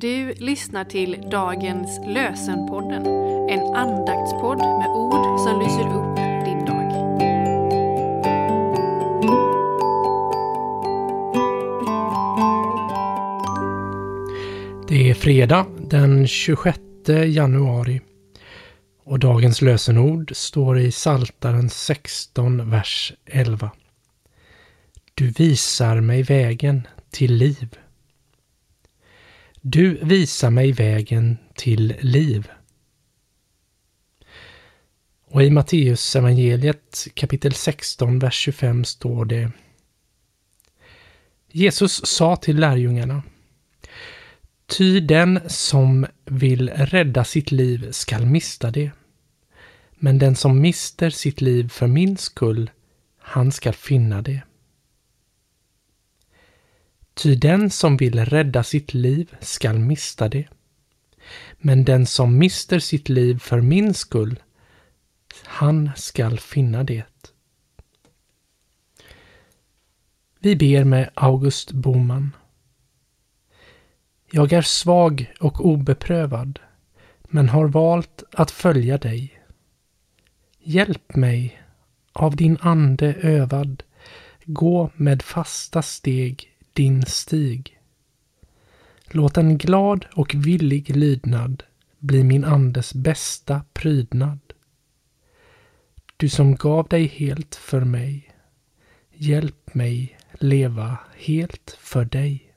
Du lyssnar till dagens lösenpodden, en andaktspodd med ord som lyser upp din dag. Det är fredag den 26 januari och dagens lösenord står i Saltaren 16, vers 11. Du visar mig vägen till liv. Du visar mig vägen till liv. Och i Matteus evangeliet kapitel 16, vers 25 står det Jesus sa till lärjungarna Ty den som vill rädda sitt liv skall mista det. Men den som mister sitt liv för min skull, han skall finna det. Ty den som vill rädda sitt liv skall mista det. Men den som mister sitt liv för min skull, han skall finna det. Vi ber med August Boman. Jag är svag och obeprövad, men har valt att följa dig. Hjälp mig, av din ande övad, gå med fasta steg din stig. Låt en glad och villig lydnad bli min andes bästa prydnad. Du som gav dig helt för mig, hjälp mig leva helt för dig.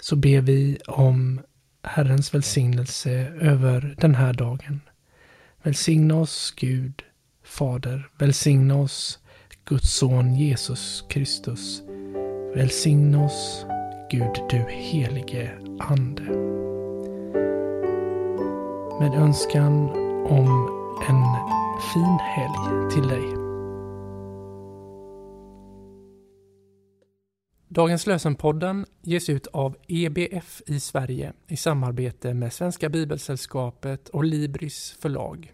Så ber vi om Herrens välsignelse över den här dagen. Välsigna oss Gud, Fader. Välsigna oss Guds son Jesus Kristus. Välsigna oss, Gud du helige Ande. Med önskan om en fin helg till dig. Dagens lösenpodden ges ut av EBF i Sverige i samarbete med Svenska Bibelsällskapet och Libris förlag.